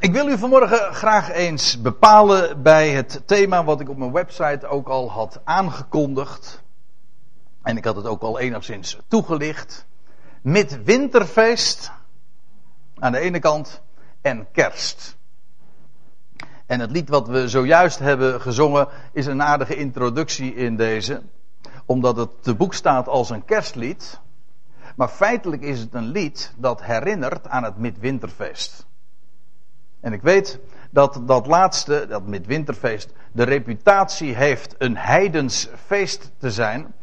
Ik wil u vanmorgen graag eens bepalen bij het thema wat ik op mijn website ook al had aangekondigd. En ik had het ook al enigszins toegelicht. Midwinterfeest aan de ene kant en kerst. En het lied wat we zojuist hebben gezongen is een aardige introductie in deze. Omdat het te boek staat als een kerstlied. Maar feitelijk is het een lied dat herinnert aan het midwinterfeest. En ik weet dat dat laatste, dat midwinterfeest, de reputatie heeft een heidens feest te zijn.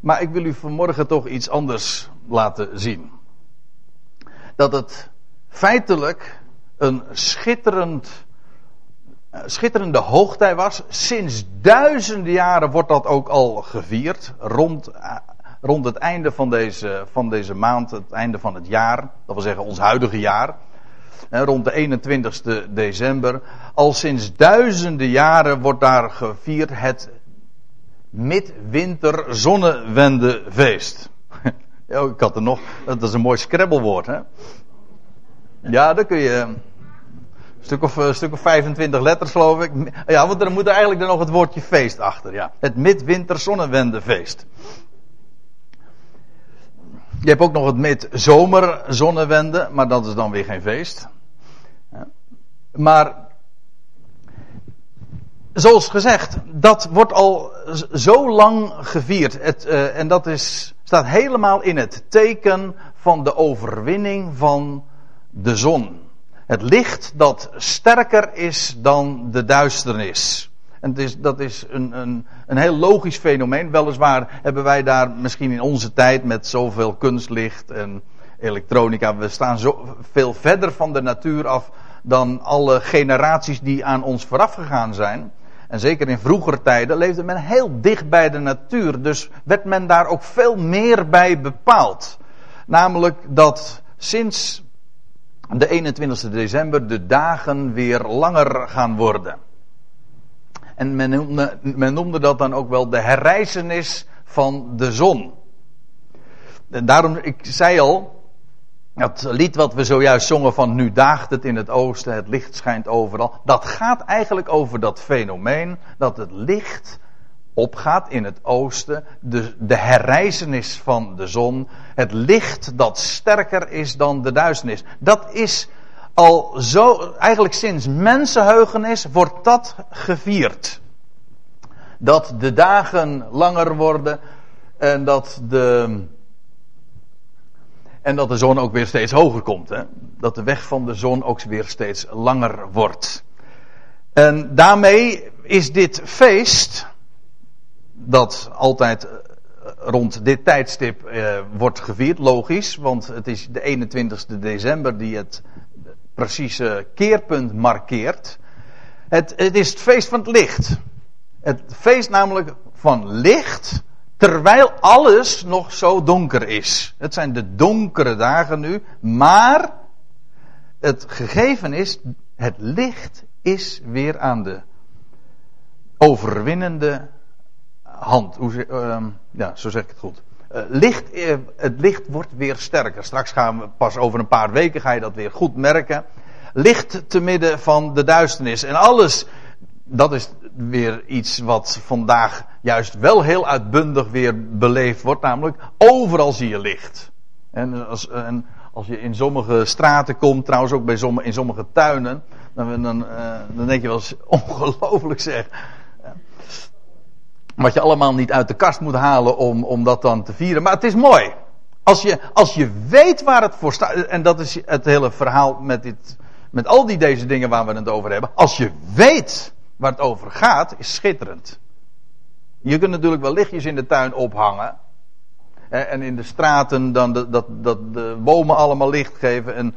Maar ik wil u vanmorgen toch iets anders laten zien. Dat het feitelijk een schitterend, eh, schitterende hoogtij was. Sinds duizenden jaren wordt dat ook al gevierd. Rond, eh, rond het einde van deze, van deze maand, het einde van het jaar. Dat wil zeggen ons huidige jaar rond de 21ste december. Al sinds duizenden jaren wordt daar gevierd het midwinter zonnewendefeest. Ik had er nog, dat is een mooi scrabblewoord hè. Ja, dan kun je stuk of, stuk of 25 letters geloof ik. Ja, want er moet er eigenlijk dan nog het woordje feest achter. Ja. Het midwinter zonnewendefeest. Je hebt ook nog het midzomer zonnewende, maar dat is dan weer geen feest. Maar zoals gezegd, dat wordt al zo lang gevierd. Het, uh, en dat is, staat helemaal in het teken van de overwinning van de zon. Het licht dat sterker is dan de duisternis. En dat is een, een, een heel logisch fenomeen. Weliswaar hebben wij daar misschien in onze tijd met zoveel kunstlicht en elektronica. We staan zo veel verder van de natuur af dan alle generaties die aan ons vooraf gegaan zijn. En zeker in vroegere tijden leefde men heel dicht bij de natuur. Dus werd men daar ook veel meer bij bepaald. Namelijk dat sinds de 21 december de dagen weer langer gaan worden. En men noemde, dat dan ook wel de herrijzenis van de zon. En daarom, ik zei al, dat lied wat we zojuist zongen van nu daagt het in het oosten, het licht schijnt overal. Dat gaat eigenlijk over dat fenomeen dat het licht opgaat in het oosten. De, de herrijzenis van de zon. Het licht dat sterker is dan de duisternis. Dat is al zo, eigenlijk sinds mensenheugenis wordt dat gevierd. Dat de dagen langer worden en dat de, en dat de zon ook weer steeds hoger komt. Hè? Dat de weg van de zon ook weer steeds langer wordt. En daarmee is dit feest, dat altijd eh, rond dit tijdstip eh, wordt gevierd, logisch, want het is de 21 december die het precieze keerpunt markeert. Het, het is het feest van het licht. Het feest namelijk van licht, terwijl alles nog zo donker is. Het zijn de donkere dagen nu, maar het gegeven is, het licht is weer aan de overwinnende hand. Hoe, uh, ja, zo zeg ik het goed. Uh, licht, uh, het licht wordt weer sterker. Straks gaan we pas over een paar weken ga je dat weer goed merken. Licht te midden van de duisternis. En alles, dat is weer iets wat vandaag juist wel heel uitbundig weer beleefd wordt. Namelijk, overal zie je licht. En als, en als je in sommige straten komt, trouwens ook bij sommige, in sommige tuinen, dan, dan, dan denk je wel eens ongelooflijk zeg. Wat je allemaal niet uit de kast moet halen om, om dat dan te vieren. Maar het is mooi. Als je, als je weet waar het voor staat. En dat is het hele verhaal met, dit, met al die deze dingen waar we het over hebben. Als je weet waar het over gaat, is schitterend. Je kunt natuurlijk wel lichtjes in de tuin ophangen. En in de straten dan de, dat, dat de bomen allemaal licht geven. En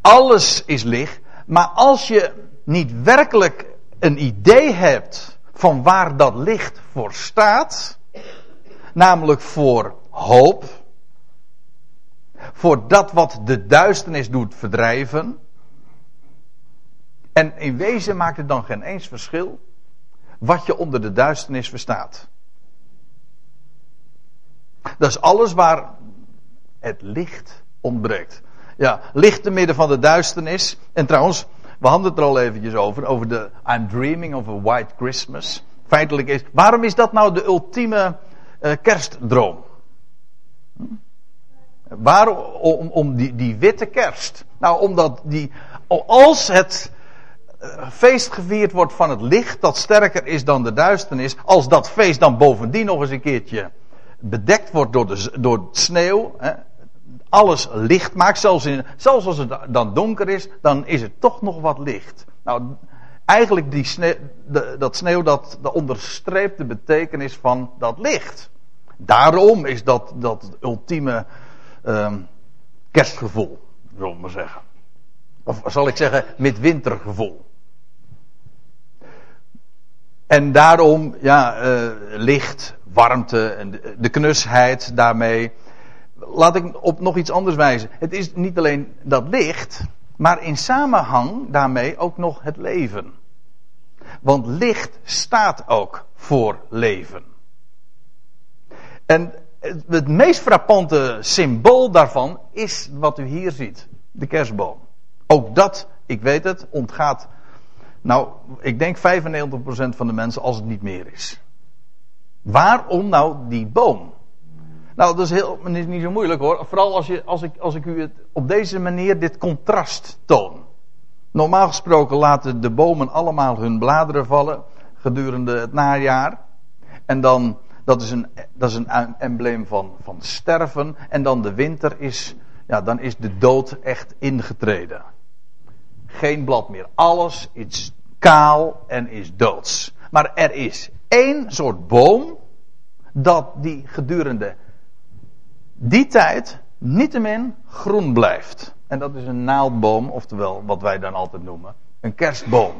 alles is licht. Maar als je niet werkelijk een idee hebt van waar dat licht voor staat, namelijk voor hoop, voor dat wat de duisternis doet verdrijven. En in wezen maakt het dan geen eens verschil wat je onder de duisternis verstaat. Dat is alles waar het licht ontbreekt. Ja, licht te midden van de duisternis. En trouwens, We hadden het er al eventjes over, over de I'm dreaming of a white Christmas. Feitelijk is, waarom is dat nou de ultieme uh, kerstdroom? Hm? Waarom, om, om die, die witte kerst? Nou, omdat die, als het uh, feest gevierd wordt van het licht dat sterker is dan de duisternis, als dat feest dan bovendien nog eens een keertje bedekt wordt door, de, door sneeuw, hè, alles licht maakt, zelfs, in, zelfs als het dan donker is, dan is het toch nog wat licht. Nou, eigenlijk die de, dat sneeuw dat, onderstreept de betekenis van dat licht. Daarom is dat dat ultieme um, kerstgevoel, zullen we maar zeggen. Of zal ik zeggen, midwintergevoel. En daarom, ja, uh, licht, warmte en de knusheid daarmee laat ik op nog iets anders wijzen. Het is niet alleen dat licht, maar in samenhang daarmee ook nog het leven. Want licht staat ook voor leven. En het meest frappante symbool daarvan is wat u hier ziet: de kerstboom. Ook dat, ik weet het, ontgaat. Nou, ik denk 95% van de mensen als het niet meer is. Waarom nou die boom? Nou, dat is, heel, is niet zo moeilijk hoor. Vooral als, je, als, ik, als ik u het op deze manier dit contrast toon. Normaal gesproken laten de bomen allemaal hun bladeren vallen gedurende het najaar. En dan, dat is een, dat is een embleem van, van sterven. En dan de winter is, ja, dan is de dood echt ingetreden. Geen blad meer. Alles is kaal en is doods. Maar er is één soort boom dat die gedurende die tijd niettemin groen blijft. En dat is een naaldboom, oftewel wat wij dan altijd noemen, een kerstboom.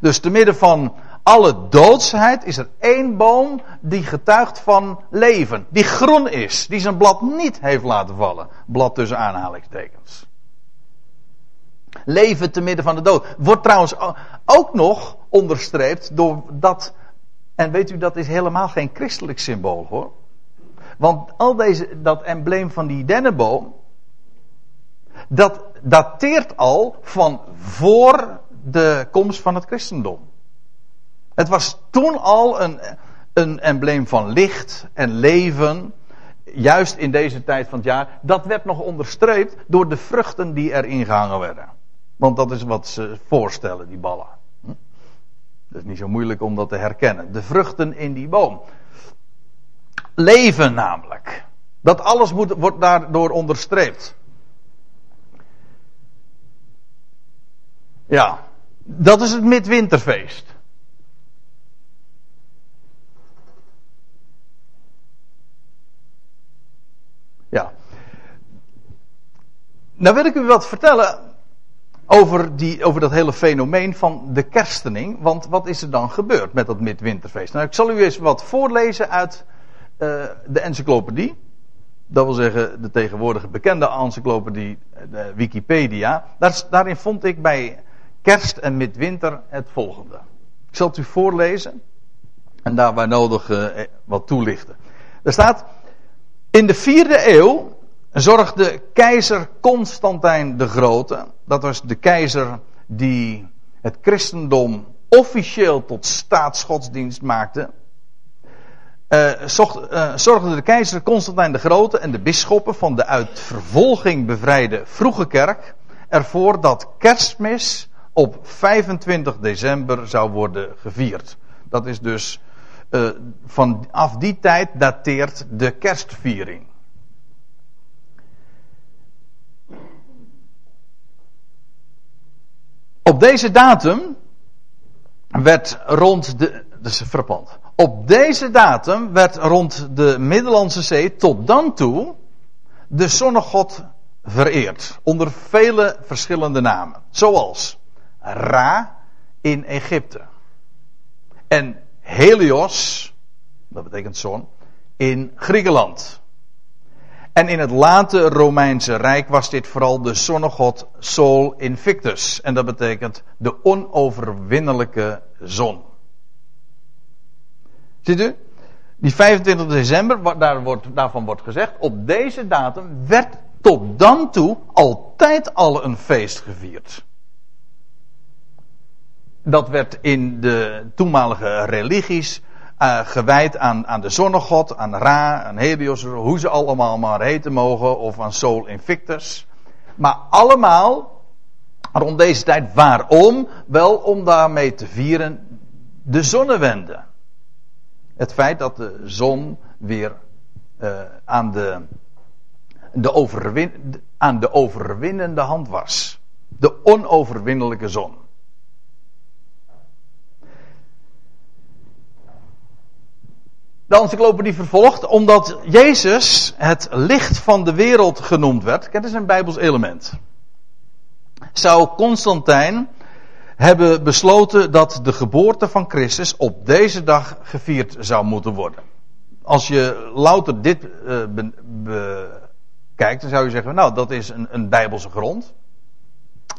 Dus te midden van alle doodsheid is er één boom die getuigt van leven. Die groen is. Die zijn blad niet heeft laten vallen. Blad tussen aanhalingstekens. Leven te midden van de dood. Wordt trouwens ook nog onderstreept door dat. En weet u, dat is helemaal geen christelijk symbool hoor. Want al deze, dat embleem van die dennenboom, dat dateert al van voor de komst van het christendom. Het was toen al een, een embleem van licht en leven, juist in deze tijd van het jaar. Dat werd nog onderstreept door de vruchten die erin gehangen werden. Want dat is wat ze voorstellen, die ballen. Hm? Dat is niet zo moeilijk om dat te herkennen. De vruchten in die boom leven namelijk. Dat alles moet, wordt daardoor onderstreept. Ja, dat is het midwinterfeest. Ja. Nou wil ik u wat vertellen over, die, over dat hele fenomeen van de kerstening. Want wat is er dan gebeurd met dat midwinterfeest? Nou, ik zal u eens wat voorlezen uit uh, de encyclopedie. Dat wil zeggen de tegenwoordige bekende encyclopedie, de Wikipedia. Daar, daarin vond ik bij kerst en midwinter het volgende. Ik zal het u voorlezen en daar waar nodig uh, wat toelichten. Er staat, in de vierde eeuw zorgde keizer Constantijn de Grote, dat was de keizer die het christendom officieel tot staatsgodsdienst maakte, uh, zocht, uh, zorgde de keizer Constantijn de Grote en de bisschoppen van de uit vervolging bevrijde vroege kerk ervoor dat kerstmis op 25 december zou worden gevierd. Dat is dus uh, vanaf die tijd dateert de kerstviering. Op deze datum werd rond de. Dat is frappant. Op deze datum werd rond de Middellandse Zee tot dan toe de zonnegod vereerd. Onder vele verschillende namen. Zoals Ra in Egypte. En Helios, dat betekent zon, in Griekenland. En in het late Romeinse Rijk was dit vooral de zonnegod Sol Invictus. En dat betekent de onoverwinnelijke zon. Ziet u? Die 25 december, daar wordt, daarvan wordt gezegd, op deze datum werd tot dan toe altijd al een feest gevierd. dat werd in de toenmalige religies uh, gewijd aan, aan de zonnegod, aan Ra, aan Helios, hoe ze allemaal maar heten mogen, of aan Sol Invictus. Maar allemaal rond deze tijd. Waarom? Wel om daarmee te vieren de zonnewende. Het feit dat de zon weer uh, aan, de, de overwin, aan de overwinnende hand was. De onoverwinnelijke zon. De encyclopedie vervolgt, omdat Jezus het licht van de wereld genoemd werd. Kijk, dat is een Bijbels element. Zou Constantijn hebben besloten dat de geboorte van Christus op deze dag gevierd zou moeten worden. Als je louter dit uh, bekijkt, dan zou je zeggen, nou dat is een, een bijbelse grond.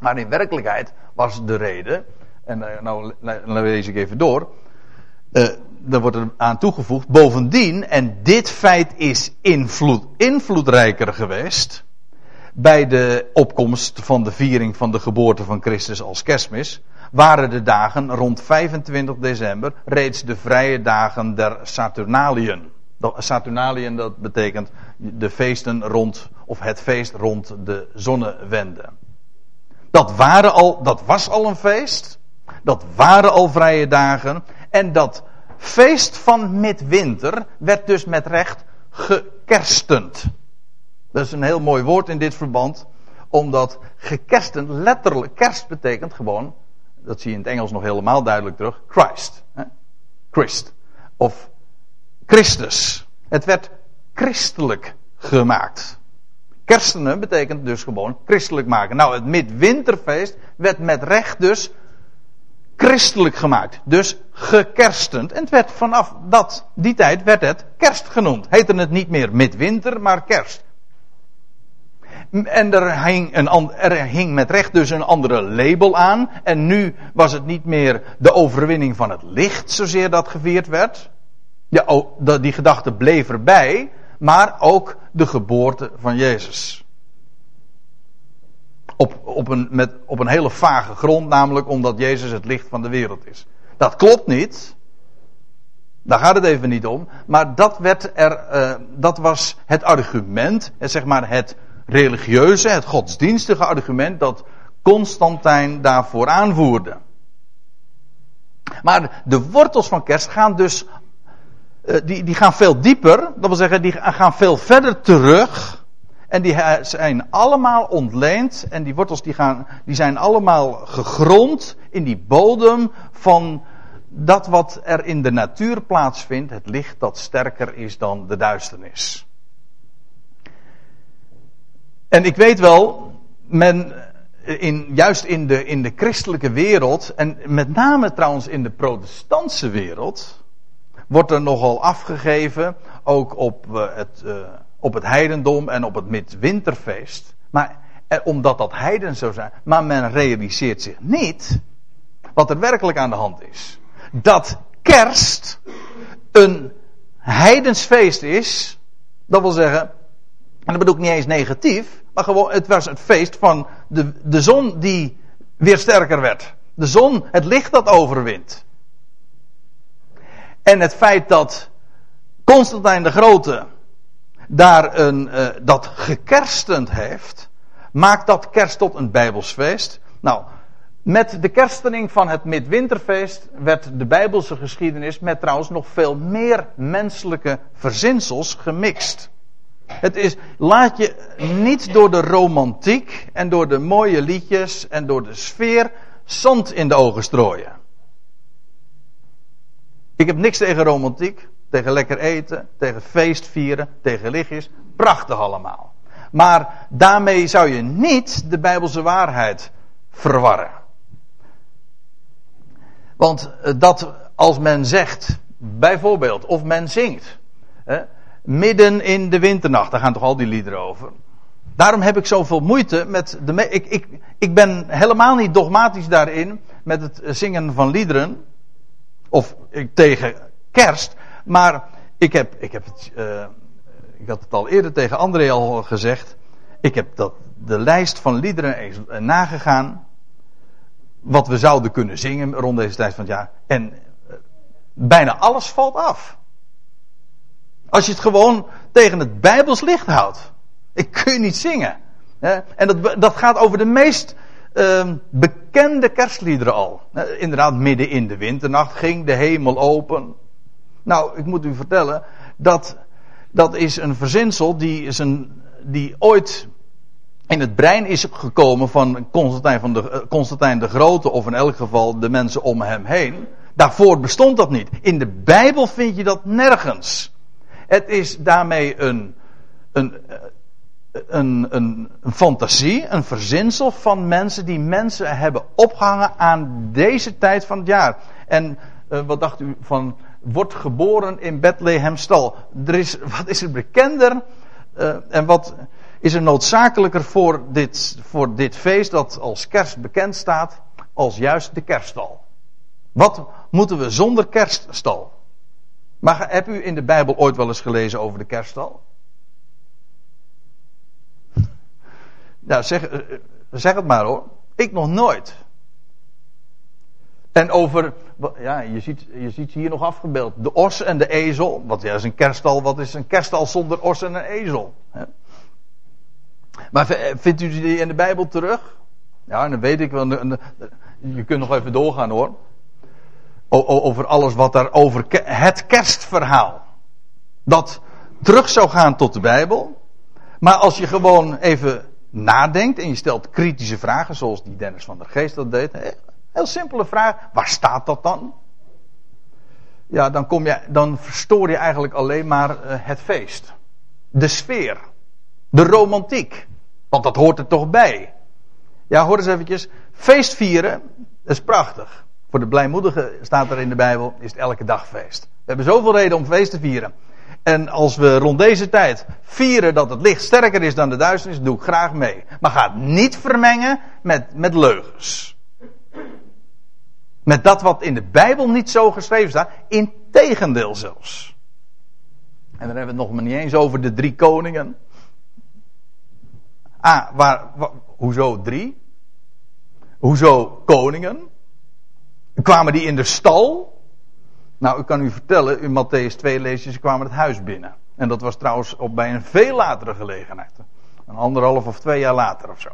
Maar in werkelijkheid was de reden, en uh, nou lees ik even door, uh, daar wordt er aan toegevoegd, bovendien, en dit feit is invloed, invloedrijker geweest, bij de opkomst van de viering van de geboorte van Christus als kerstmis, waren de dagen rond 25 december reeds de vrije dagen der Saturnaliën. Saturnaliën, dat betekent de feesten rond, of het feest rond de zonnewende. Dat, waren al, dat was al een feest. Dat waren al vrije dagen. En dat feest van midwinter werd dus met recht gekerstend. Dat is een heel mooi woord in dit verband. Omdat gekerstend letterlijk, kerst betekent gewoon, dat zie je in het Engels nog helemaal duidelijk terug, Christ. Hè? Christ. Of Christus. Het werd christelijk gemaakt. Kerstenen betekent dus gewoon christelijk maken. Nou, het midwinterfeest werd met recht dus christelijk gemaakt. Dus gekerstend. En het werd vanaf dat, die tijd werd het kerst genoemd. Heette het niet meer midwinter, maar kerst. En er hing, een, er hing met recht dus een andere label aan. En nu was het niet meer de overwinning van het licht zozeer dat gevierd werd. Ja, die gedachte bleef erbij, maar ook de geboorte van Jezus. Op, op, een, met, op een hele vage grond, namelijk omdat Jezus het licht van de wereld is. Dat klopt niet. Daar gaat het even niet om. Maar dat, werd er, uh, dat was het argument, zeg maar het religieuze, het godsdienstige argument dat Constantijn daarvoor aanvoerde. Maar de wortels van kerst gaan dus uh, die, die gaan veel dieper, dat wil zeggen, die gaan veel verder terug en die zijn allemaal ontleend. En die wortels die, gaan, die zijn allemaal gegrond in die bodem van dat wat er in de natuur plaatsvindt. Het licht dat sterker is dan de duisternis. En ik weet wel, men, in, juist in de, in de christelijke wereld, en met name trouwens in de protestantse wereld, wordt er nogal afgegeven, ook op uh, het, uh, op het heidendom en op het midwinterfeest. Maar eh, omdat dat heiden zou zijn. Maar men realiseert zich niet wat er werkelijk aan de hand is. Dat kerst een heidensfeest is. Dat wil zeggen, en dat bedoel ik niet eens negatief. Maar gewoon, het was het feest van de, de zon die weer sterker werd. De zon, het licht dat overwint. En het feit dat Constantijn de Grote daar een, uh, dat gekerstend heeft, maakt dat kerst tot een Bijbelsfeest. Nou, met de kerstening van het midwinterfeest werd de Bijbelse geschiedenis met trouwens nog veel meer menselijke verzinsels gemixt. Het is, laat je niet door de romantiek en door de mooie liedjes en door de sfeer zand in de ogen strooien. Ik heb niks tegen romantiek tegen lekker eten, tegen feestvieren, tegen lichtjes. Prachtig allemaal. Maar daarmee zou je niet de Bijbelse waarheid verwarren. Want eh, dat als men zegt, bijvoorbeeld, of men zingt, midden in de winternacht, daar gaan toch al die liederen over. Daarom heb ik zoveel moeite met de. Ik, ik, ik ben helemaal niet dogmatisch daarin met het zingen van liederen. Of tegen kerst. Maar ik heb, ik heb het, uh, ik had het al eerder tegen André al gezegd. Ik heb dat, de lijst van liederen eens nagegaan. wat we zouden kunnen zingen rond deze tijd van het jaar. En eh, bijna alles valt af. Als je het gewoon tegen het Bijbels licht houdt. Ik kun je niet zingen. En dat, dat gaat over de meest uh, bekende kerstliederen al. inderdaad, midden in de winternacht ging de hemel open. Nou, ik moet u vertellen, dat, dat is een verzinsel die, is een, die ooit in het brein is gekomen van Constantijn, van de, eh, Constantijn de Grote, of in elk geval de mensen om hem heen. Daarvoor bestond dat niet. In de Bijbel vind je dat nergens. Het is daarmee een, een, eh, een, een, fantasie, een verzinsel van mensen die mensen hebben opgehangen aan deze tijd van het jaar. En uh, wat dacht u van wordt geboren in Bethlehem stal? Er is, wat is er bekender uh, en wat is er noodzakelijker voor dit, voor dit feest dat als kerst bekend staat als juist de kerststal? Wat moeten we zonder kerststal? Maar heb u in de Bijbel ooit wel eens gelezen over de kerststal? Nou, zeg, eh, zeg het maar hoor. Ik nog nooit. En over, ja, je ziet, je ziet hier nog afgebeeld. De os en de ezel. Wat is een kerststal. Wat is een kerststal zonder os en een ezel? Maar vindt u die in de Bijbel terug? Ja, dan weet ik wel. Je kunt nog even doorgaan hoor. Over alles wat daar over het kerstverhaal. Dat terug zou gaan tot de Bijbel. Maar als je gewoon even nadenkt en je stelt kritische vragen, zoals die Dennis van der Geest dat deed. Heel simpele vraag, waar staat dat dan? Ja, dan, kom je, dan verstoor je eigenlijk alleen maar uh, het feest. De sfeer. De romantiek. Want dat hoort er toch bij. Ja, hoor eens eventjes. Feest vieren, is prachtig. Voor de blijmoedige staat er in de Bijbel, is het elke dag feest. We hebben zoveel reden om feest te vieren. En als we rond deze tijd vieren dat het licht sterker is dan de duisternis, doe ik graag mee. Maar ga het niet vermengen met, met leugens. Met dat wat in de Bijbel niet zo geschreven staat. Integendeel zelfs. En dan hebben we het nog maar niet eens over de drie koningen. Ah, waar, hoezo drie? Hoezo koningen? Kwamen die in de stal? Nou, ik kan u vertellen, in Matthäus 2 lees je, ze kwamen het huis binnen. En dat was trouwens op bij een veel latere gelegenheid. Een anderhalf of twee jaar later of zo.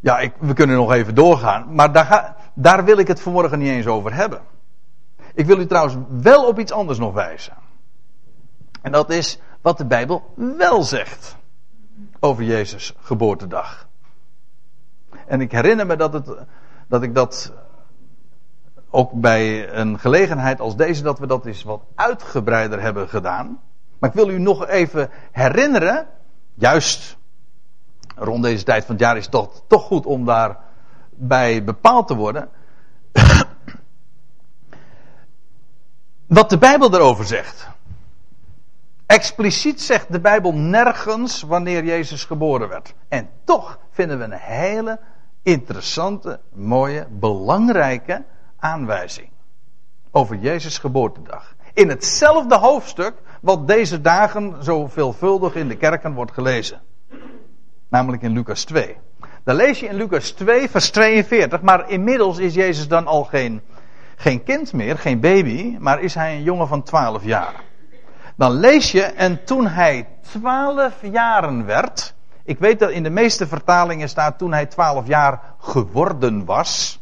Ja, ik, we kunnen nog even doorgaan. Maar daar, daar wil ik het vanmorgen niet eens over hebben. Ik wil u trouwens wel op iets anders nog wijzen. En dat is wat de Bijbel wel zegt over Jezus' geboortedag. En ik herinner me dat, het, dat ik dat ook bij een gelegenheid als deze, dat we dat eens wat uitgebreider hebben gedaan. Maar ik wil u nog even herinneren, juist rond deze tijd van het jaar is het toch, toch goed om daarbij bepaald te worden. Wat de Bijbel erover zegt. Expliciet zegt de Bijbel nergens wanneer Jezus geboren werd. En toch vinden we een hele interessante, mooie, belangrijke aanwijzing. Over Jezus geboortedag. In hetzelfde hoofdstuk wat deze dagen zo veelvuldig in de kerken wordt gelezen. Namelijk in Lucas 2. Dan lees je in Lucas 2 vers 42. Maar inmiddels is Jezus dan al geen, geen kind meer, geen baby. Maar is hij een jongen van 12 jaar. Dan lees je, en toen hij 12 jaren werd. Ik weet dat in de meeste vertalingen staat toen hij 12 jaar geworden was.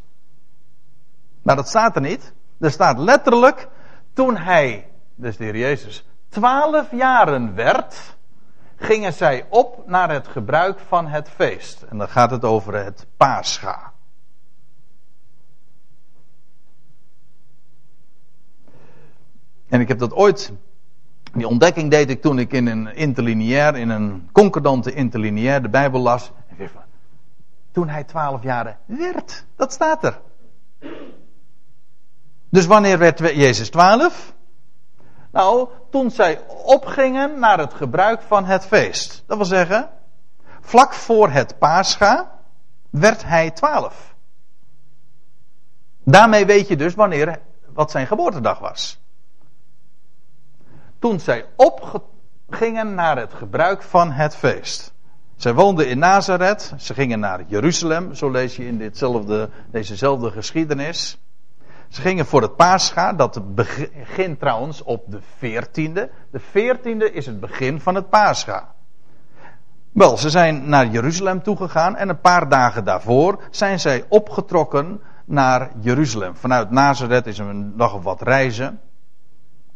Maar dat staat er niet. Er staat letterlijk toen hij, dus de Heer Jezus, 12 jaren werd, gingen zij op naar het gebruik van het feest. En dan gaat het over het Pascha. En ik heb dat ooit die ontdekking deed ik toen ik in een interlineair, in een concordante interlineair de Bijbel las. En toen hij twaalf jaren werd. Dat staat er. Dus wanneer werd Jezus twaalf? Nou, toen zij opgingen naar het gebruik van het feest. Dat wil zeggen, vlak voor het Pascha werd hij twaalf. Daarmee weet je dus wanneer, wat zijn geboortedag was toen zij opgingen naar het gebruik van het feest. Zij woonden in Nazareth. Ze gingen naar Jeruzalem. Zo lees je in ditzelfde, dezezelfde geschiedenis. Ze gingen voor het Pascha. Dat begint trouwens op de 14e. De 14e is het begin van het Pascha. Wel, ze zijn naar Jeruzalem toegegaan. En een paar dagen daarvoor zijn zij opgetrokken naar Jeruzalem. Vanuit Nazareth is een nog of wat reizen.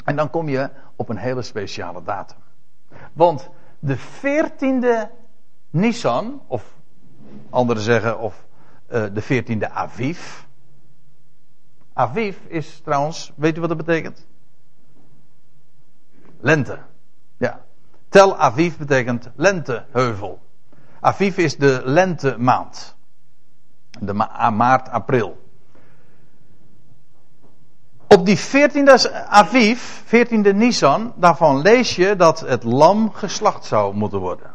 En dan kom je op een hele speciale datum. Want de 14e Nisan, of anderen zeggen, of uh, de 14e Aviv. Aviv is trouwens, weet u wat dat betekent? Lente. Ja. Tel Aviv betekent lenteheuvel. Aviv is de lentemaand. De ma maart, april. Op die 14e Aviv, 14e Nisan, daarvan lees je dat het lam geslacht zou moeten worden.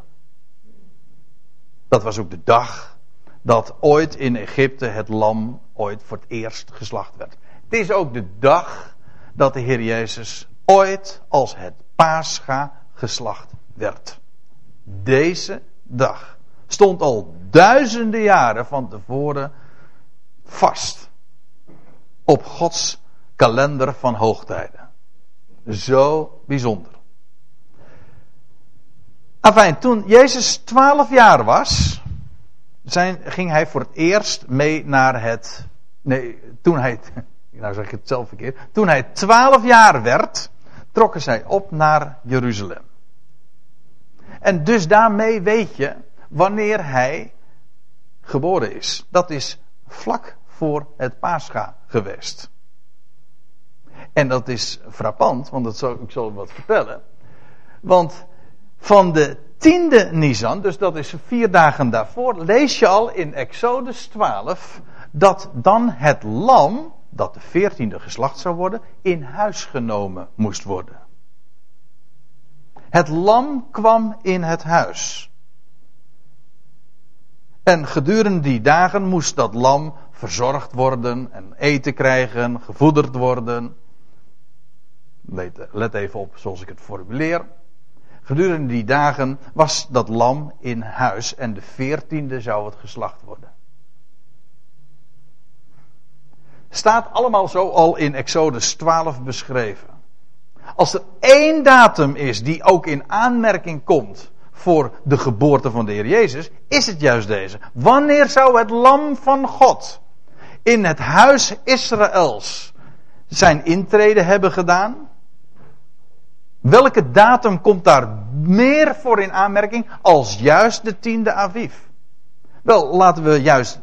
Dat was ook de dag dat ooit in Egypte het lam ooit voor het eerst geslacht werd. Het is ook de dag dat de Heer Jezus ooit als het paascha geslacht werd. Deze dag stond al duizenden jaren van tevoren vast op Gods kalender van hoogtijden. Zo bijzonder. Afijn, toen Jezus 12 jaar was, zijn, ging hij voor het eerst mee naar het. Nee, toen hij. Nou zeg ik het zelf verkeerd. Toen hij 12 jaar werd, trokken zij op naar Jeruzalem. En dus daarmee weet je wanneer hij geboren is. Dat is vlak voor het Pascha geweest. En dat is frappant, want dat zal, ik zal wat vertellen. Want van de tiende Nisan, dus dat is vier dagen daarvoor, lees je al in Exodus 12 dat dan het lam, dat de veertiende geslacht zou worden, in huis genomen moest worden. Het lam kwam in het huis. En gedurende die dagen moest dat lam verzorgd worden en eten krijgen, gevoederd worden. Let, let even op zoals ik het formuleer. Gedurende die dagen was dat lam in huis en de veertiende zou het geslacht worden. Staat allemaal zo al in Exodus 12 beschreven. Als er één datum is die ook in aanmerking komt voor de geboorte van de Heer Jezus, is het juist deze. Wanneer zou het lam van God in het huis Israëls zijn intrede hebben gedaan? Welke datum komt daar meer voor in aanmerking als juist de tiende Aviv? Wel, laten we juist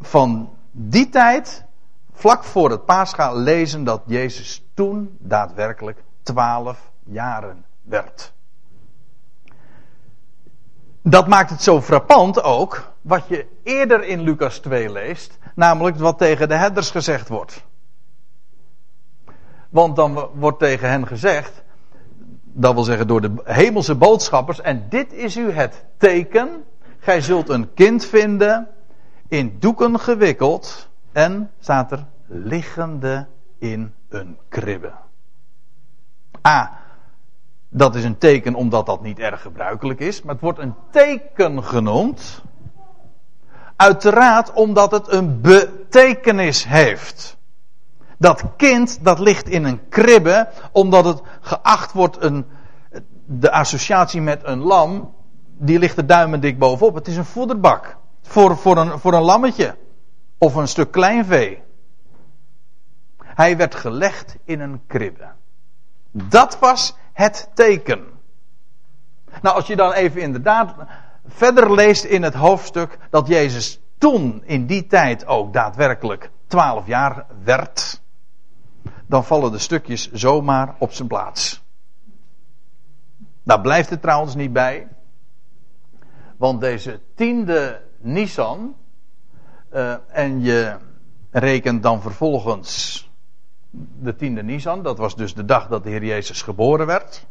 van die tijd, vlak voor het Pascha, lezen dat Jezus toen daadwerkelijk twaalf jaren werd. Dat maakt het zo frappant ook, wat je eerder in Lucas 2 leest, namelijk wat tegen de herders gezegd wordt. Want dan wordt tegen hen gezegd, dat wil zeggen door de hemelse boodschappers. En dit is u het teken. Gij zult een kind vinden, in doeken gewikkeld. En staat er liggende in een kribbe. A. Dat is een teken omdat dat niet erg gebruikelijk is. Maar het wordt een teken genoemd. Uiteraard omdat het een betekenis heeft. Dat kind dat ligt in een kribbe omdat het geacht wordt een, de associatie met een lam, die ligt er duimen dik bovenop. Het is een voederbak voor, voor, een, voor een lammetje of een stuk kleinvee. Hij werd gelegd in een kribbe. Dat was het teken. Nou, als je dan even inderdaad verder leest in het hoofdstuk dat Jezus toen in die tijd ook daadwerkelijk 12 jaar werd dan vallen de stukjes zomaar op zijn plaats. Daar blijft het trouwens niet bij. Want deze tiende Nisan. Uh, en je rekent dan vervolgens de tiende Nisan. Dat was dus de dag dat de Heer Jezus geboren werd.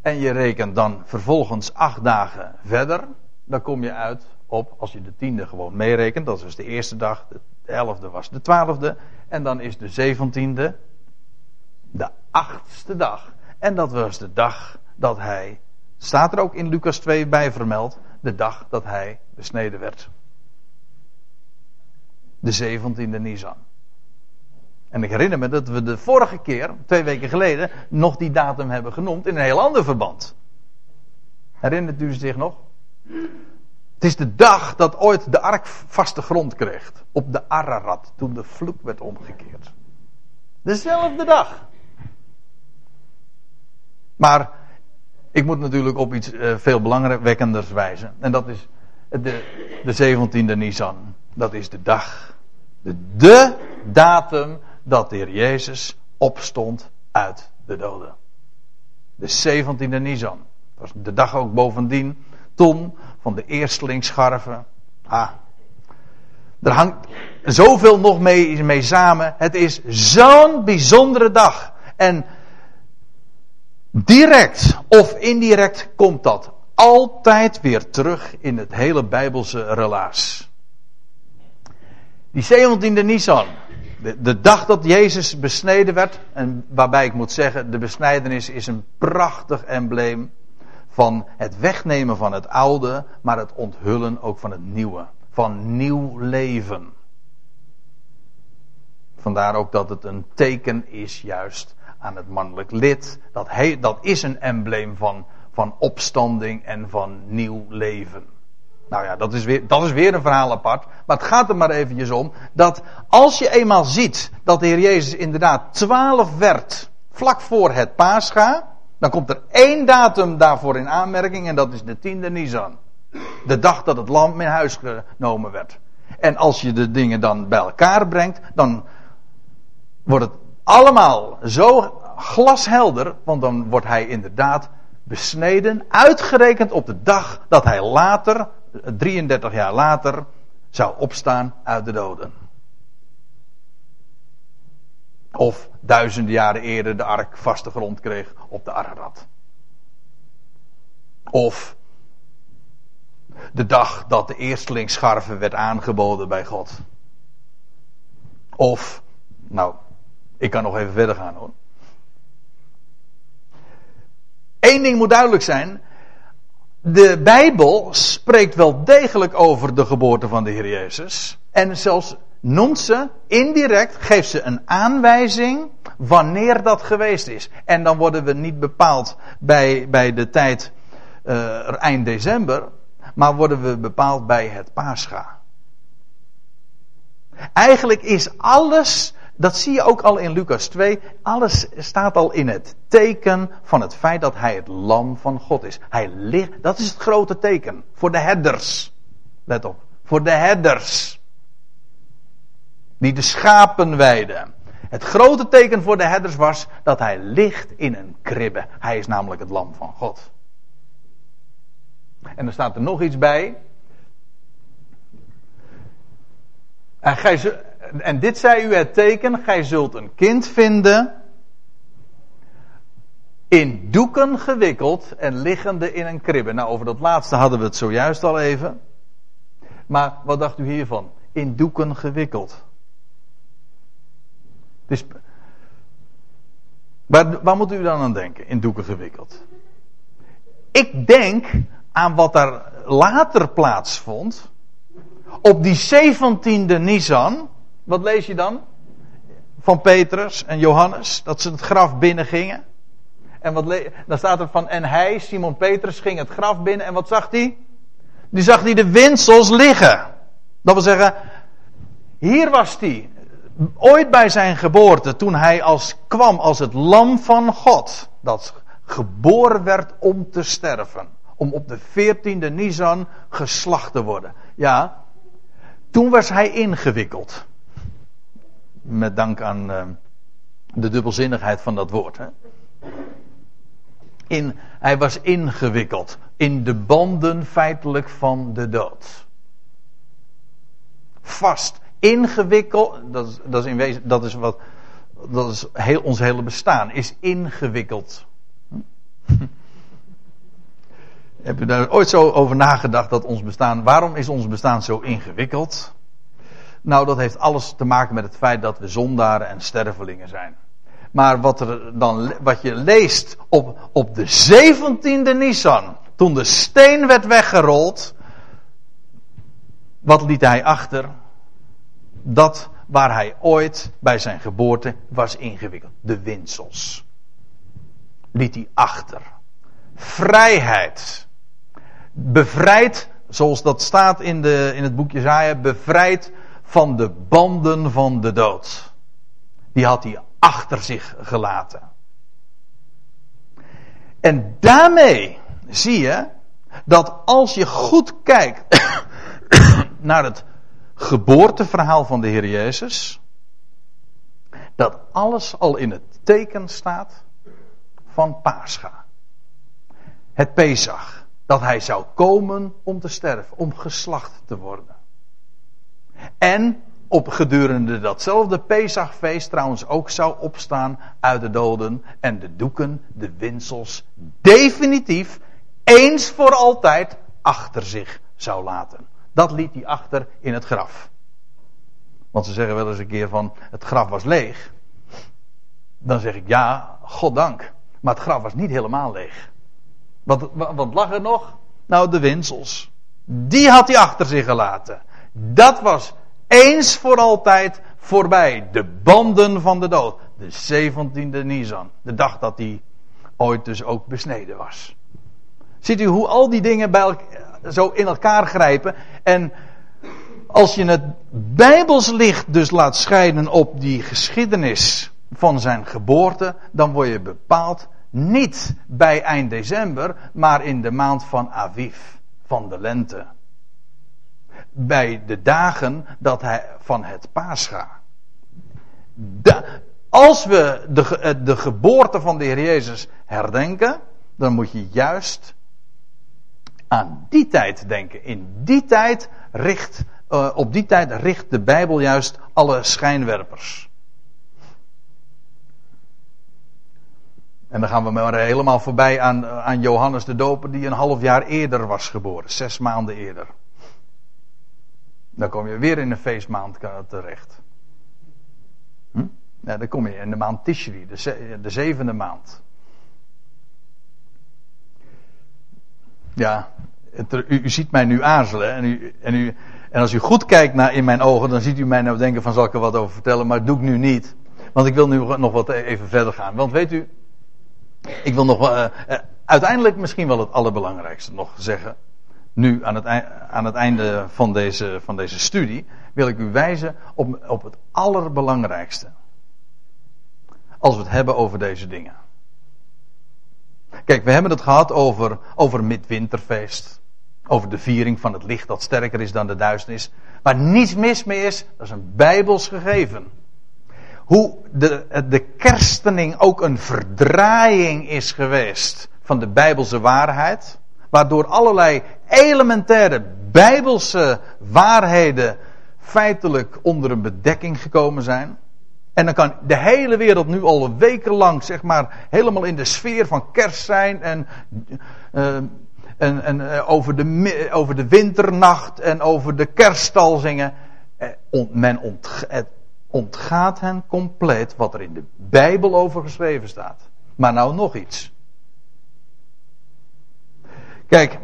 En je rekent dan vervolgens acht dagen verder. Dan kom je uit op, als je de tiende gewoon meerekent. Dat was de eerste dag. De elfde was de twaalfde. En dan is de zeventiende de achtste dag. En dat was de dag dat hij Staat er ook in Lucas 2 bij vermeld. De dag dat hij besneden werd. De 17e Nisan. En ik herinner me dat we de vorige keer, twee weken geleden, nog die datum hebben genoemd in een heel ander verband. Herinnert u zich nog? Het is de dag dat ooit de ark vaste grond kreeg. Op de Ararat, toen de vloek werd omgekeerd. Dezelfde dag. Maar ik moet natuurlijk op iets uh, veel belangwekkenders wijzen. En dat is de, de 17e Nisan. Dat is de dag. De, de datum dat de Heer Jezus opstond uit de doden. De 17e Nisan. Dat was de dag ook bovendien. Ton van de eerstelingsscharven. Ah. Er hangt zoveel nog mee, mee samen. Het is zo'n bijzondere dag. En direct of indirect komt dat altijd weer terug in het hele Bijbelse relaas. Die 17e Nisan. De, de, dag dat Jezus besneden werd. En waarbij ik moet zeggen, de besnijdenis is een prachtig embleem van het wegnemen van het oude, maar het onthullen ook van het nieuwe. Van nieuw leven. Vandaar ook dat het een teken is juist aan het mannelijk lid. Dat, dat is een embleem van, van opstanding en van nieuw leven. Nou ja, dat is, weer, dat is weer een verhaal apart. Maar het gaat er maar eventjes om dat als je eenmaal ziet dat de Heer Jezus inderdaad twaalf werd vlak voor het paascha, dan komt er één datum daarvoor in aanmerking en dat is de tiende Nisan. De dag dat het lam in huis genomen werd. En als je de dingen dan bij elkaar brengt, dan wordt het allemaal zo glashelder, want dan wordt hij inderdaad besneden, uitgerekend op de dag dat hij later, 33 jaar later, zou opstaan uit de doden. Of duizenden jaren eerder de ark vaste grond kreeg op de Ararat. Of de dag dat de eerstelingsscharven werd aangeboden bij God. Of, nou, ik kan nog even verder gaan hoor. Eén ding moet duidelijk zijn. De Bijbel spreekt wel degelijk over de geboorte van de Heer Jezus. En zelfs noemt ze indirect, geeft ze een aanwijzing wanneer dat geweest is. En dan worden we niet bepaald bij, bij de tijd uh, eind december, maar worden we bepaald bij het Pascha. Eigenlijk is alles, dat zie je ook al in Lucas 2, alles staat al in het teken van het feit dat hij het lam van God is. Hij ligt, dat is het grote teken voor de herders. Let op, voor de herders. Die de schapen weiden. Het grote teken voor de herders was dat hij ligt in een kribbe. Hij is namelijk het lam van God. En er staat er nog iets bij. En, gij, en dit zei u het teken: gij zult een kind vinden. In doeken gewikkeld en liggende in een kribbe. Nou, over dat laatste hadden we het zojuist al even. Maar wat dacht u hiervan? In doeken gewikkeld. Dus, waar, moet u dan aan denken, in doeken gewikkeld? Ik denk aan wat daar later plaatsvond. Op die 17e Nisan. Wat lees je dan? Van Petrus en Johannes. Dat ze het graf binnen gingen. En wat dan staat er van. En hij, Simon Petrus, ging het graf binnen. En wat zag hij? Die zag hij de winsels liggen. Dat wil zeggen. Hier was hij ooit bij zijn geboorte, toen hij als, kwam als het lam van God, dat geboren werd om te sterven. Om op de 14e Nisan geslacht te worden. Ja, toen was hij ingewikkeld. Met dank aan uh, de dubbelzinnigheid van dat woord. Hè. In, hij was ingewikkeld in de banden feitelijk van de dood. Vast ingewikkeld, dat is, dat is in wezen, dat is wat, dat is heel, ons hele bestaan, is ingewikkeld. Heb je daar ooit zo over nagedacht dat ons bestaan, waarom is ons bestaan zo ingewikkeld? Nou, dat heeft alles te maken met het feit dat we zondaren en stervelingen zijn. Maar wat, er dan, wat je leest op, op de 17e Nissan, toen de steen werd weggerold, wat liet hij achter? Dat waar hij ooit bij zijn geboorte was ingewikkeld. De winsels. Liet hij achter. Vrijheid. Bevrijd, zoals dat staat in, de, in het boekje Zaaia, bevrijd van de banden van de dood. Die had hij achter zich gelaten. En daarmee zie je dat als je goed kijkt naar het geboorteverhaal van de Heer Jezus, dat alles al in het teken staat van Pascha. Het Pesach, dat hij zou komen om te sterven, om geslacht te worden. En op gedurende datzelfde Pesachfeest trouwens ook zou opstaan uit de doden en de doeken, de winsels, definitief eens voor altijd achter zich zou laten. Dat liet hij achter in het graf. Want ze zeggen wel eens een keer van het graf was leeg. Dan zeg ik ja, goddank. Maar het graf was niet helemaal leeg. Wat, wat lag er nog? Nou, de winsels. Die had hij achter zich gelaten. Dat was eens voor altijd voorbij. De banden van de dood. De 17e Nisan. De dag dat hij ooit dus ook besneden was. Ziet u hoe al die dingen bij elkaar, zo in elkaar grijpen. En als je het Bijbels licht dus laat schijnen op die geschiedenis van zijn geboorte, dan word je bepaald niet bij eind december, maar in de maand van Aviv, van de lente. Bij de dagen dat hij van het Pascha. als we de, de geboorte van de Heer Jezus herdenken, dan moet je juist aan die tijd denken. In die tijd richt, uh, op die tijd richt de Bijbel juist alle schijnwerpers. En dan gaan we maar helemaal voorbij aan, aan Johannes de Doper, die een half jaar eerder was geboren, zes maanden eerder. Dan kom je weer in een feestmaand terecht. Hm? Dan kom je in de maand Tishri, de, de zevende maand. Ja, u, ziet mij nu aarzelen. En, u, en, u, en als u goed kijkt naar in mijn ogen, dan ziet u mij nou denken van zal ik er wat over vertellen. Maar dat doe ik nu niet. Want ik wil nu nog wat even verder gaan. Want weet u, ik wil nog uh, uiteindelijk misschien wel het allerbelangrijkste nog zeggen. Nu aan het, aan het einde van deze, van deze studie wil ik u wijzen op, op het allerbelangrijkste. Als we het hebben over deze dingen. Kijk, we hebben het gehad over, over midwinterfeest. Over de viering van het licht dat sterker is dan de duisternis. Waar niets mis mee is, dat is een bijbels gegeven. Hoe de, de kerstening ook een verdraaiing is geweest van de bijbelse waarheid. Waardoor allerlei elementaire bijbelse waarheden feitelijk onder een bedekking gekomen zijn. En dan kan de hele wereld nu al wekenlang, zeg maar, helemaal in de sfeer van kerst zijn. En, uh, en, en uh, over, de, over de winternacht en over de kerststal zingen. Uh, men het ontgaat hen compleet wat er in de Bijbel over geschreven staat. Maar nou nog iets. Kijk,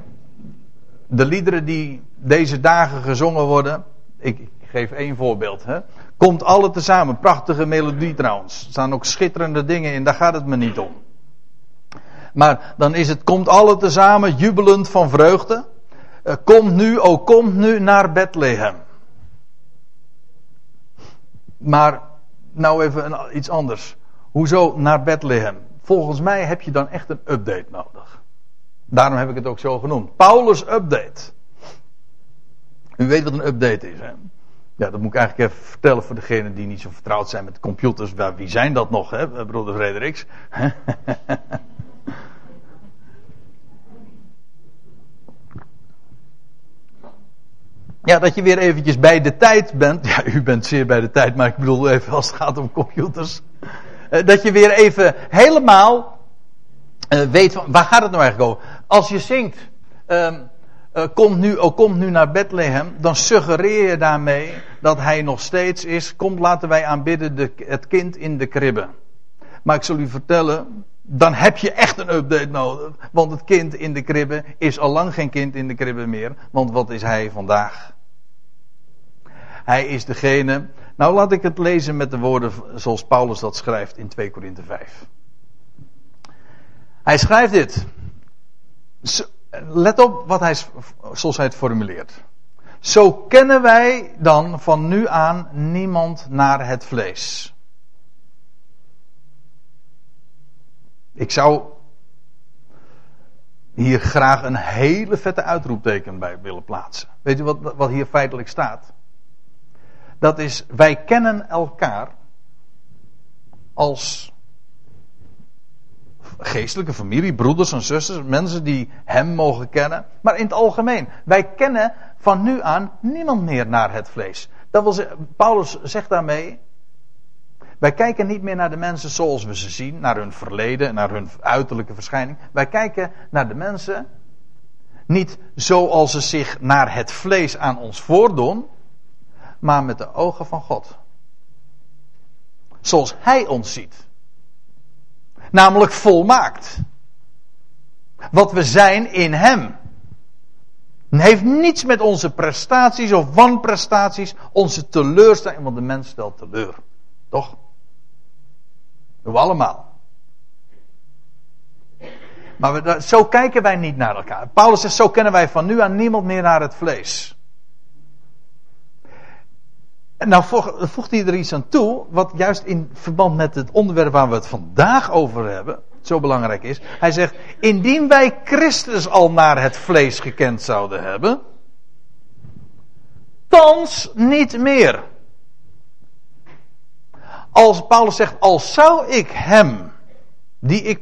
de liederen die deze dagen gezongen worden. Ik geef één voorbeeld. Hè. Komt alle tezamen. Prachtige melodie trouwens. Er staan ook schitterende dingen in, daar gaat het me niet om. Maar dan is het, komt alle tezamen jubelend van vreugde. Uh, komt nu, oh komt nu naar Bethlehem. Maar, nou even iets anders. Hoezo naar Bethlehem? Volgens mij heb je dan echt een update nodig. Daarom heb ik het ook zo genoemd. Paulus update. U weet wat een update is, hè? Ja, dat moet ik eigenlijk even vertellen voor degenen die niet zo vertrouwd zijn met computers. Wie zijn dat nog, hè, broeder Frederiks? Ja, dat je weer eventjes bij de tijd bent. Ja, u bent zeer bij de tijd, maar ik bedoel even als het gaat om computers. Eh, dat je weer even helemaal uh, weet van, waar gaat het nou eigenlijk over? Als je zingt, um, uh, komt nu, oh, komt nu naar Bethlehem, dan suggereer je daarmee dat hij nog steeds is, komt laten wij aanbidden de, het kind in de kribbe. Maar ik zal u vertellen, dan heb je echt een update nodig. Want het kind in de kribbe is al lang geen kind in de kribbe meer. Want wat is hij vandaag? Hij is degene. Nou, laat ik het lezen met de woorden zoals Paulus dat schrijft in 2 Korinthe 5. Hij schrijft dit. Let op wat hij, zoals hij het formuleert. Zo kennen wij dan van nu aan niemand naar het vlees. Ik zou hier graag een hele vette uitroepteken bij willen plaatsen. Weet u wat, wat hier feitelijk staat? Dat is, wij kennen elkaar als geestelijke familie, broeders en zusters, mensen die hem mogen kennen. Maar in het algemeen, wij kennen van nu aan niemand meer naar het vlees. Dat wil zeggen, Paulus zegt daarmee, wij kijken niet meer naar de mensen zoals we ze zien, naar hun verleden, naar hun uiterlijke verschijning. Wij kijken naar de mensen niet zoals ze zich naar het vlees aan ons voordoen, maar met de ogen van God. Zoals Hij ons ziet. Namelijk volmaakt. Wat we zijn in Hem. Het heeft niets met onze prestaties of wanprestaties, onze teleurstelling, want de mens stelt teleur. Toch? Doen we allemaal. Maar we, zo kijken wij niet naar elkaar. Paulus zegt, zo kennen wij van nu aan niemand meer naar het vlees. Nou voegt hij er iets aan toe, wat juist in verband met het onderwerp waar we het vandaag over hebben, zo belangrijk is. Hij zegt, indien wij Christus al naar het vlees gekend zouden hebben, thans niet meer. Als Paulus zegt, als zou ik hem, die ik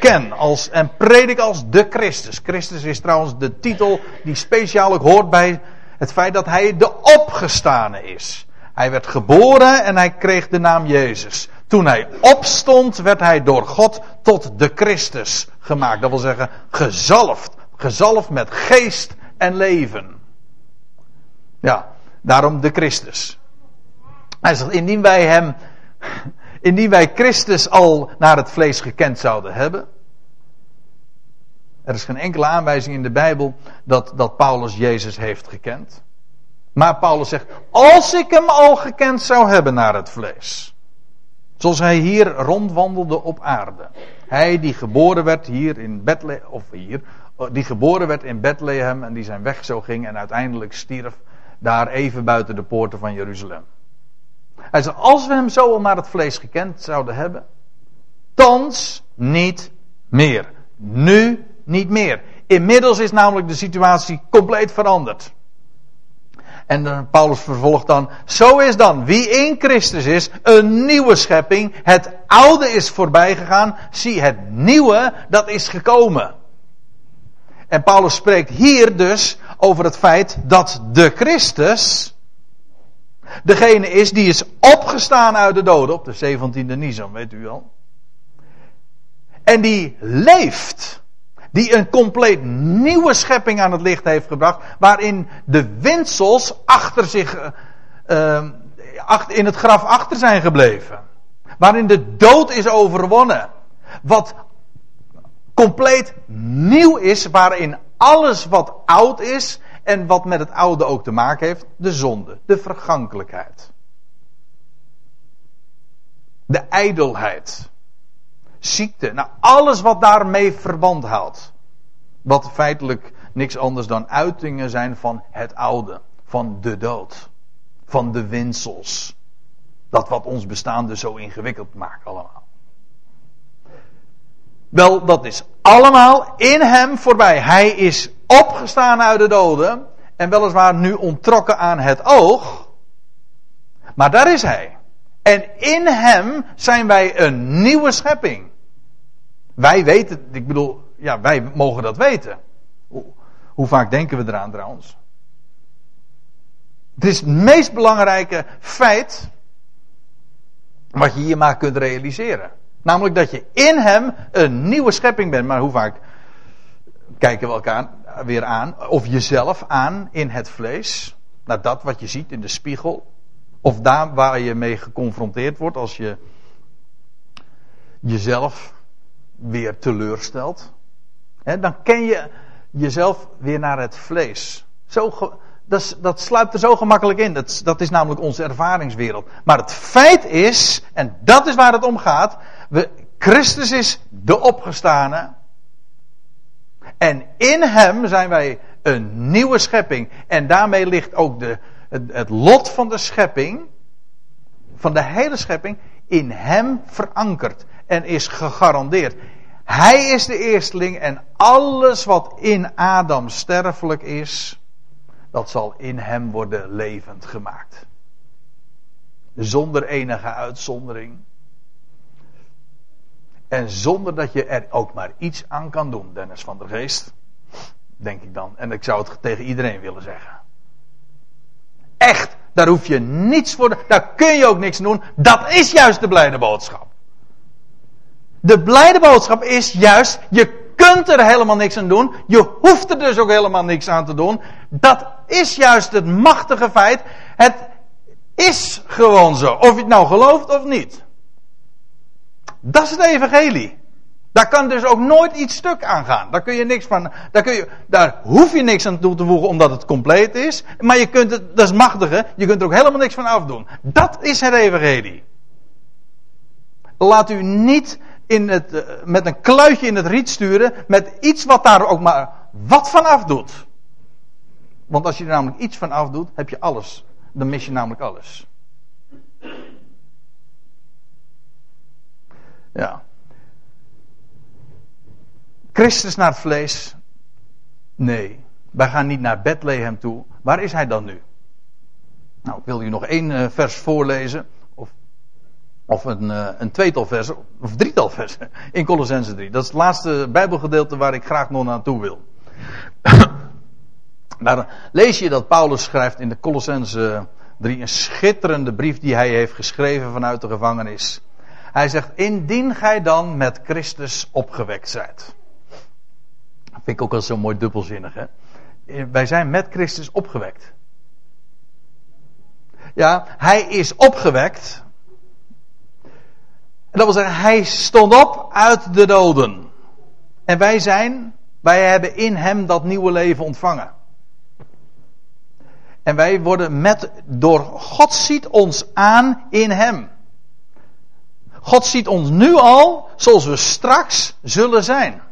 ken als, en predik als de Christus. Christus is trouwens de titel die speciaal hoort bij het feit dat hij de opgestane is. Hij werd geboren en hij kreeg de naam Jezus. Toen hij opstond, werd hij door God tot de Christus gemaakt. Dat wil zeggen, gezalfd. Gezalfd met geest en leven. Ja, daarom de Christus. Hij zegt, indien wij hem, indien wij Christus al naar het vlees gekend zouden hebben. Er is geen enkele aanwijzing in de Bijbel dat, dat Paulus Jezus heeft gekend. Maar Paulus zegt, als ik hem al gekend zou hebben naar het vlees. Zoals hij hier rondwandelde op aarde. Hij die geboren werd hier in Bethlehem, of hier, die geboren werd in Bethlehem en die zijn weg zo ging en uiteindelijk stierf daar even buiten de poorten van Jeruzalem. Hij zegt, als we hem zo al naar het vlees gekend zouden hebben, thans niet meer. Nu niet meer. Inmiddels is namelijk de situatie compleet veranderd. En Paulus vervolgt dan, zo is dan wie in Christus is, een nieuwe schepping. Het oude is voorbij gegaan. Zie, het nieuwe, dat is gekomen. En Paulus spreekt hier dus over het feit dat de Christus, degene is die is opgestaan uit de doden op de 17e Nisan, weet u al. En die leeft. Die een compleet nieuwe schepping aan het licht heeft gebracht. Waarin de windsels achter zich, uh, in het graf achter zijn gebleven. Waarin de dood is overwonnen. Wat compleet nieuw is. Waarin alles wat oud is. En wat met het oude ook te maken heeft. De zonde. De vergankelijkheid. De ijdelheid ziekte. Nou, alles wat daarmee verband houdt. Wat feitelijk niks anders dan uitingen zijn van het oude. Van de dood. Van de winsels. Dat wat ons bestaan dus zo ingewikkeld maakt allemaal. Wel, dat is allemaal in hem voorbij. Hij is opgestaan uit de doden. En weliswaar nu ontrokken aan het oog. Maar daar is hij. En in hem zijn wij een nieuwe schepping. Wij weten, ik bedoel, ja, wij mogen dat weten. Hoe, vaak denken we eraan trouwens? Het is het meest belangrijke feit wat je hier maar kunt realiseren. Namelijk dat je in hem een nieuwe schepping bent. Maar hoe vaak kijken we elkaar weer aan, of jezelf aan in het vlees, naar dat wat je ziet in de spiegel, of daar waar je mee geconfronteerd wordt als je jezelf weer teleurstelt, dan ken je jezelf weer naar het vlees. Zo, dat, dat sluipt er zo gemakkelijk in. Dat, dat is namelijk onze ervaringswereld. Maar het feit is, en dat is waar het om gaat, we, Christus is de opgestane. En in hem zijn wij een nieuwe schepping. En daarmee ligt ook de, het, lot van de schepping, van de hele schepping, in hem verankerd. En is gegarandeerd. Hij is de eersteling en alles wat in Adam sterfelijk is, dat zal in hem worden levend gemaakt. Zonder enige uitzondering. En zonder dat je er ook maar iets aan kan doen, Dennis van der Geest. Denk ik dan. En ik zou het tegen iedereen willen zeggen. Echt, daar hoef je niets voor. Daar kun je ook niks doen. Dat is juist de blijde boodschap. De blijde boodschap is juist, je kunt er helemaal niks aan doen. Je hoeft er dus ook helemaal niks aan te doen. Dat is juist het machtige feit. Het is gewoon zo. Of je het nou gelooft of niet. Dat is het evangelie. Daar kan dus ook nooit iets stuk aan gaan. Daar kun je niks van, daar, kun je, daar hoef je niks aan toe te voegen omdat het compleet is. Maar je kunt het, dat is machtige, je kunt er ook helemaal niks van afdoen. Dat is het evangelie. Laat u niet in het, eh, met een kluitje in het riet sturen, met iets wat daar ook maar wat van afdoet. Want als je er namelijk iets van afdoet, heb je alles. Dan mis je namelijk alles. Ja. Christus naar het vlees? Nee. Wij gaan niet naar Bethlehem toe. Waar is hij dan nu? Nou, ik wil u nog één eh, vers voorlezen. Of, of een, uh, een tweetal versen. Of drietal versen. In Colossense 3. Dat is het laatste Bijbelgedeelte waar ik graag nog naartoe wil. Daar lees je dat Paulus schrijft in de Colossense 3. Een schitterende brief die hij heeft geschreven vanuit de gevangenis. Hij zegt, indien gij dan met Christus opgewekt zijt. Dat vind ik ook wel zo mooi dubbelzinnig, hè. Wij zijn met Christus opgewekt. Ja, hij is opgewekt. En dat wil zeggen, hij stond op uit de doden. En wij zijn, wij hebben in hem dat nieuwe leven ontvangen. En wij worden met, door God ziet ons aan in hem. God ziet ons nu al zoals we straks zullen zijn.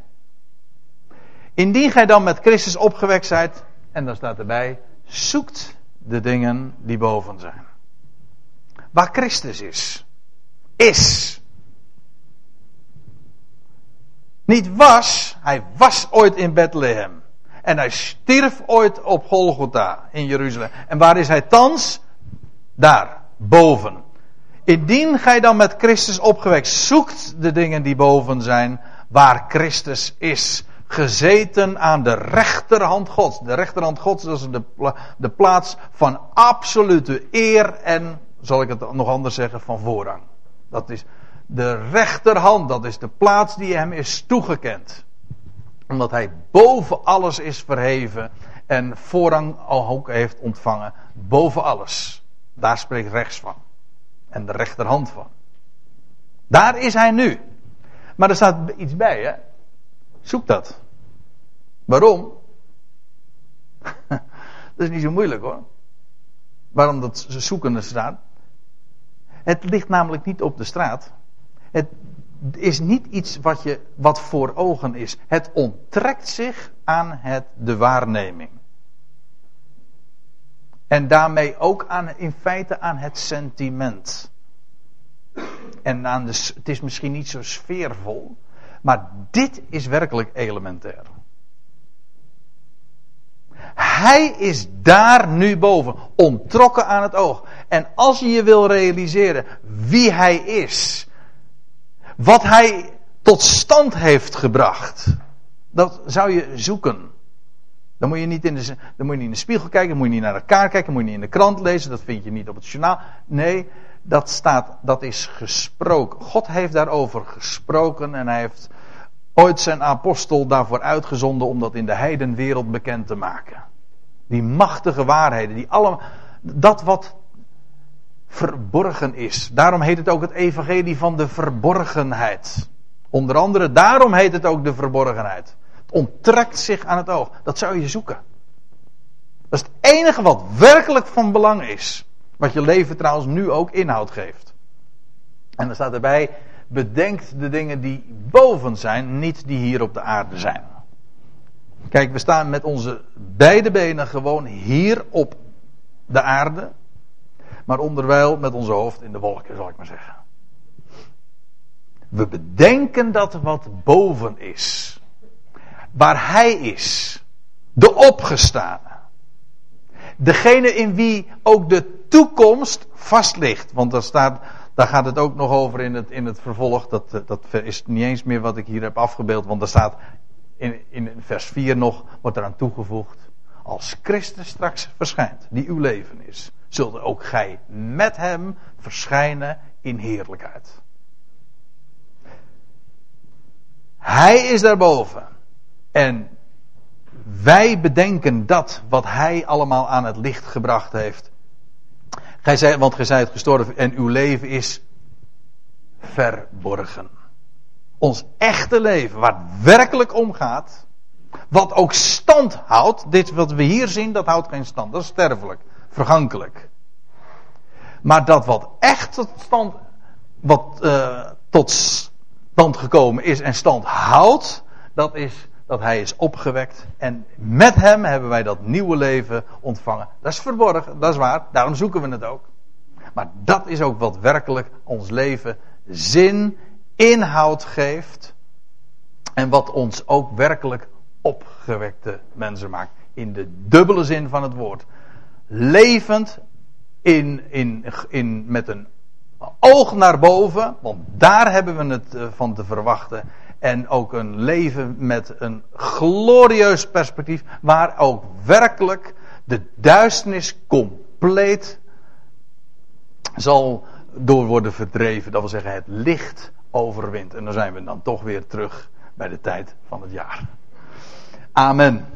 Indien gij dan met Christus opgewekt zijt, en dan staat erbij, zoekt de dingen die boven zijn. Waar Christus is. Is. Niet was, hij was ooit in Bethlehem. En hij stierf ooit op Golgotha in Jeruzalem. En waar is hij thans? Daar, boven. Indien gij dan met Christus opgewekt zoekt de dingen die boven zijn, waar Christus is, gezeten aan de rechterhand Gods. De rechterhand Gods, is de, de plaats van absolute eer en, zal ik het nog anders zeggen, van voorrang. Dat is de rechterhand, dat is de plaats die hem is toegekend. Omdat hij boven alles is verheven en voorrang ook heeft ontvangen, boven alles. Daar spreekt rechts van en de rechterhand van. Daar is hij nu. Maar er staat iets bij, hè? Zoek dat. Waarom? dat is niet zo moeilijk hoor. Waarom dat zoeken er staat? Het ligt namelijk niet op de straat. Het is niet iets wat, je, wat voor ogen is. Het onttrekt zich aan het, de waarneming. En daarmee ook aan, in feite aan het sentiment. En aan de, het is misschien niet zo sfeervol, maar dit is werkelijk elementair. Hij is daar nu boven, ontrokken aan het oog. En als je je wil realiseren wie hij is, wat hij tot stand heeft gebracht, dat zou je zoeken. Dan moet je niet in de, dan moet je niet in de spiegel kijken, dan moet je niet naar elkaar kijken, dan moet je niet in de krant lezen, dat vind je niet op het journaal. Nee, dat staat, dat is gesproken. God heeft daarover gesproken en hij heeft ooit zijn apostel daarvoor uitgezonden om dat in de heidenwereld bekend te maken. Die machtige waarheden, die allemaal, dat wat verborgen is. Daarom heet het ook het evangelie van de verborgenheid. Onder andere daarom heet het ook de verborgenheid. Het onttrekt zich aan het oog. Dat zou je zoeken. Dat is het enige wat werkelijk van belang is. Wat je leven trouwens nu ook inhoud geeft. En dan staat erbij, bedenkt de dingen die boven zijn, niet die hier op de aarde zijn. Kijk, we staan met onze beide benen gewoon hier op de aarde. Maar onderwijl met onze hoofd in de wolken, zal ik maar zeggen. We bedenken dat wat boven is. Waar Hij is. De opgestane. Degene in wie ook de toekomst vast ligt. Want daar, staat, daar gaat het ook nog over in het, in het vervolg. Dat, dat is niet eens meer wat ik hier heb afgebeeld. Want daar staat in, in vers 4 nog, wordt eraan toegevoegd. Als Christus straks verschijnt, die uw leven is, zult ook gij met hem verschijnen in heerlijkheid. Hij is daarboven. En wij bedenken dat wat hij allemaal aan het licht gebracht heeft. Gij zei, want gij zijt gestorven en uw leven is verborgen. Ons echte leven, waar het werkelijk om gaat. Wat ook stand houdt. Dit wat we hier zien, dat houdt geen stand. Dat is sterfelijk, vergankelijk. Maar dat wat echt tot stand, wat uh, tot stand gekomen is en stand houdt, dat is dat hij is opgewekt. En met hem hebben wij dat nieuwe leven ontvangen. Dat is verborgen, dat is waar. Daarom zoeken we het ook. Maar dat is ook wat werkelijk ons leven zin, inhoud geeft. En wat ons ook werkelijk opgewekte mensen maakt. In de dubbele zin van het woord. Levend in, in, in, met een oog naar boven, want daar hebben we het eh, van te verwachten. En ook een leven met een glorieus perspectief, waar ook werkelijk de duisternis compleet zal door worden verdreven. Dat wil zeggen, het licht overwint. En dan zijn we dan toch weer terug bij de tijd van het jaar. Amen.